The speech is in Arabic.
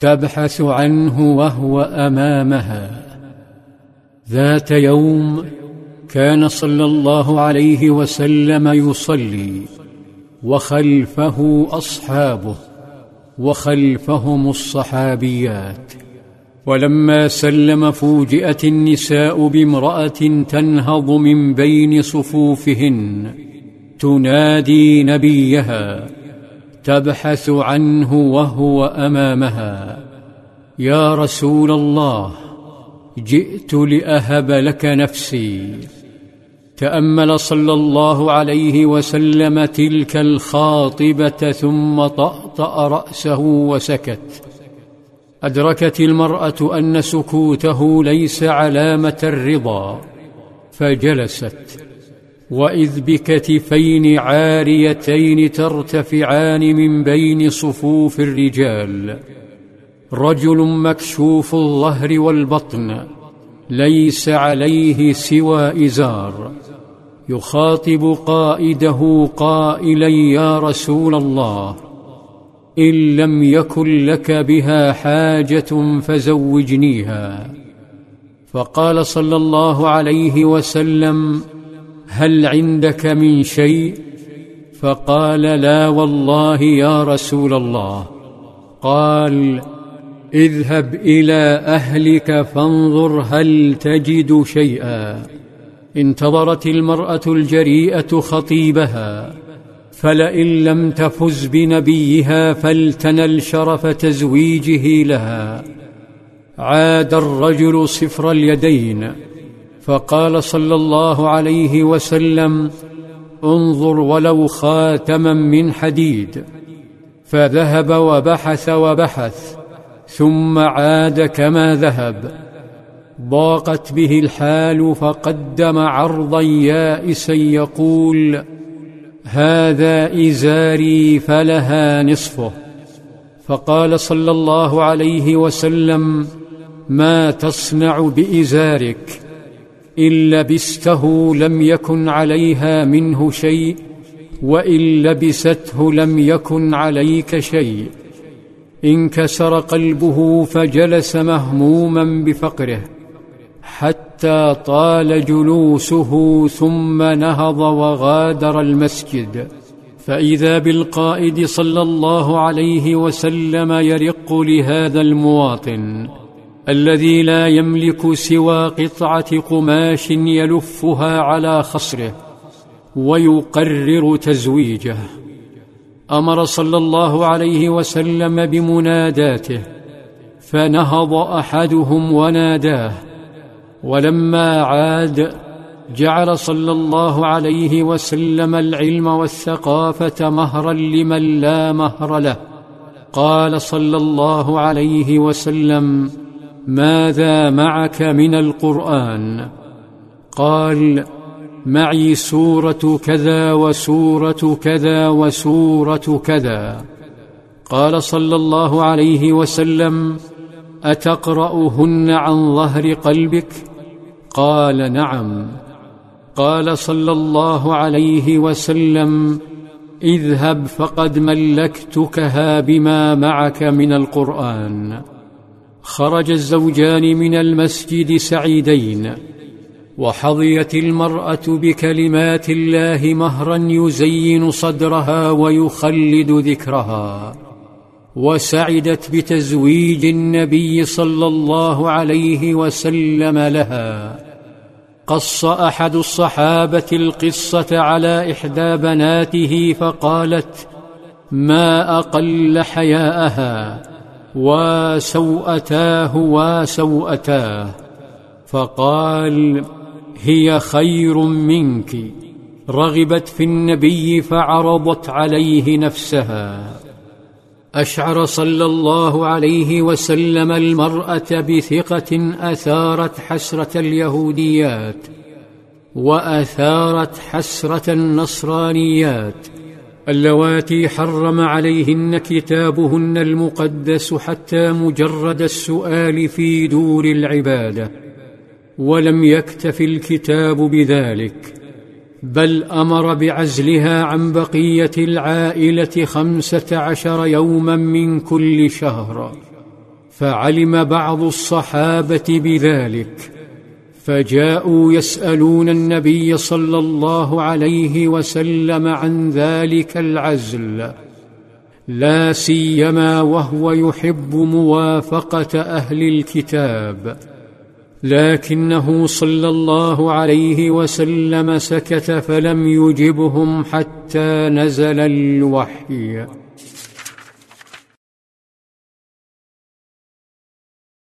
تبحث عنه وهو أمامها. ذات يوم كان صلى الله عليه وسلم يصلي وخلفه أصحابه وخلفهم الصحابيات. ولما سلم فوجئت النساء بامرأة تنهض من بين صفوفهن تنادي نبيها تبحث عنه وهو أمامها. يا رسول الله جئت لأهب لك نفسي. تأمل صلى الله عليه وسلم تلك الخاطبة ثم طأطأ رأسه وسكت. أدركت المرأة أن سكوته ليس علامة الرضا فجلست. وإذ بكتفين عاريتين ترتفعان من بين صفوف الرجال. رجل مكشوف الظهر والبطن ليس عليه سوى إزار. يخاطب قائده قائلا يا رسول الله إن لم يكن لك بها حاجة فزوجنيها. فقال صلى الله عليه وسلم هل عندك من شيء؟ فقال لا والله يا رسول الله. قال اذهب إلى أهلك فانظر هل تجد شيئا. انتظرت المرأة الجريئة خطيبها فلئن لم تفز بنبيها فلتنل شرف تزويجه لها. عاد الرجل صفر اليدين. فقال صلى الله عليه وسلم انظر ولو خاتما من حديد. فذهب وبحث وبحث ثم عاد كما ذهب. ضاقت به الحال فقدم عرضا يائسا يقول هذا إزاري فلها نصفه. فقال صلى الله عليه وسلم ما تصنع بإزارك؟ إن لبسته لم يكن عليها منه شيء وإن لبسته لم يكن عليك شيء. انكسر قلبه فجلس مهموما بفقره حتى طال جلوسه ثم نهض وغادر المسجد. فإذا بالقائد صلى الله عليه وسلم يرق لهذا المواطن الذي لا يملك سوى قطعة قماش يلفها على خصره ويقرر تزويجه. أمر صلى الله عليه وسلم بمناداته فنهض أحدهم وناداه. ولما عاد جعل صلى الله عليه وسلم العلم والثقافة مهرا لمن لا مهر له. قال صلى الله عليه وسلم ماذا معك من القرآن؟ قال معي سورة كذا وسورة كذا وسورة كذا. قال صلى الله عليه وسلم أتقرأهن عن ظهر قلبك؟ قال نعم. قال صلى الله عليه وسلم إذهب فقد ملكتكها بما معك من القرآن. خرج الزوجان من المسجد سعيدين وحظيت المرأة بكلمات الله مهرا يزين صدرها ويخلد ذكرها وسعدت بتزويج النبي صلى الله عليه وسلم لها. قص أحد الصحابة القصة على إحدى بناته فقالت ما أقل حياءها؟ وسوءتاه وسوءتاه فقال هي خير منك. رغبت في النبي فعرضت عليه نفسها. أشعر صلى الله عليه وسلم المرأة بثقة أثارت حسرة اليهوديات وأثارت حسرة النصرانيات. اللواتي حرم عليهن كتابهن المقدس حتى مجرد السؤال في دور العبادة ولم يكتف الكتاب بذلك بل أمر بعزلها عن بقية العائلة خمسة عشر يوما من كل شهر فعلم بعض الصحابة بذلك. فجاءوا يسألون النبي صلى الله عليه وسلم عن ذلك العزل. لا سيما وهو يحب موافقة أهل الكتاب. لكنه صلى الله عليه وسلم سكت فلم يجبهم حتى نزل الوحي.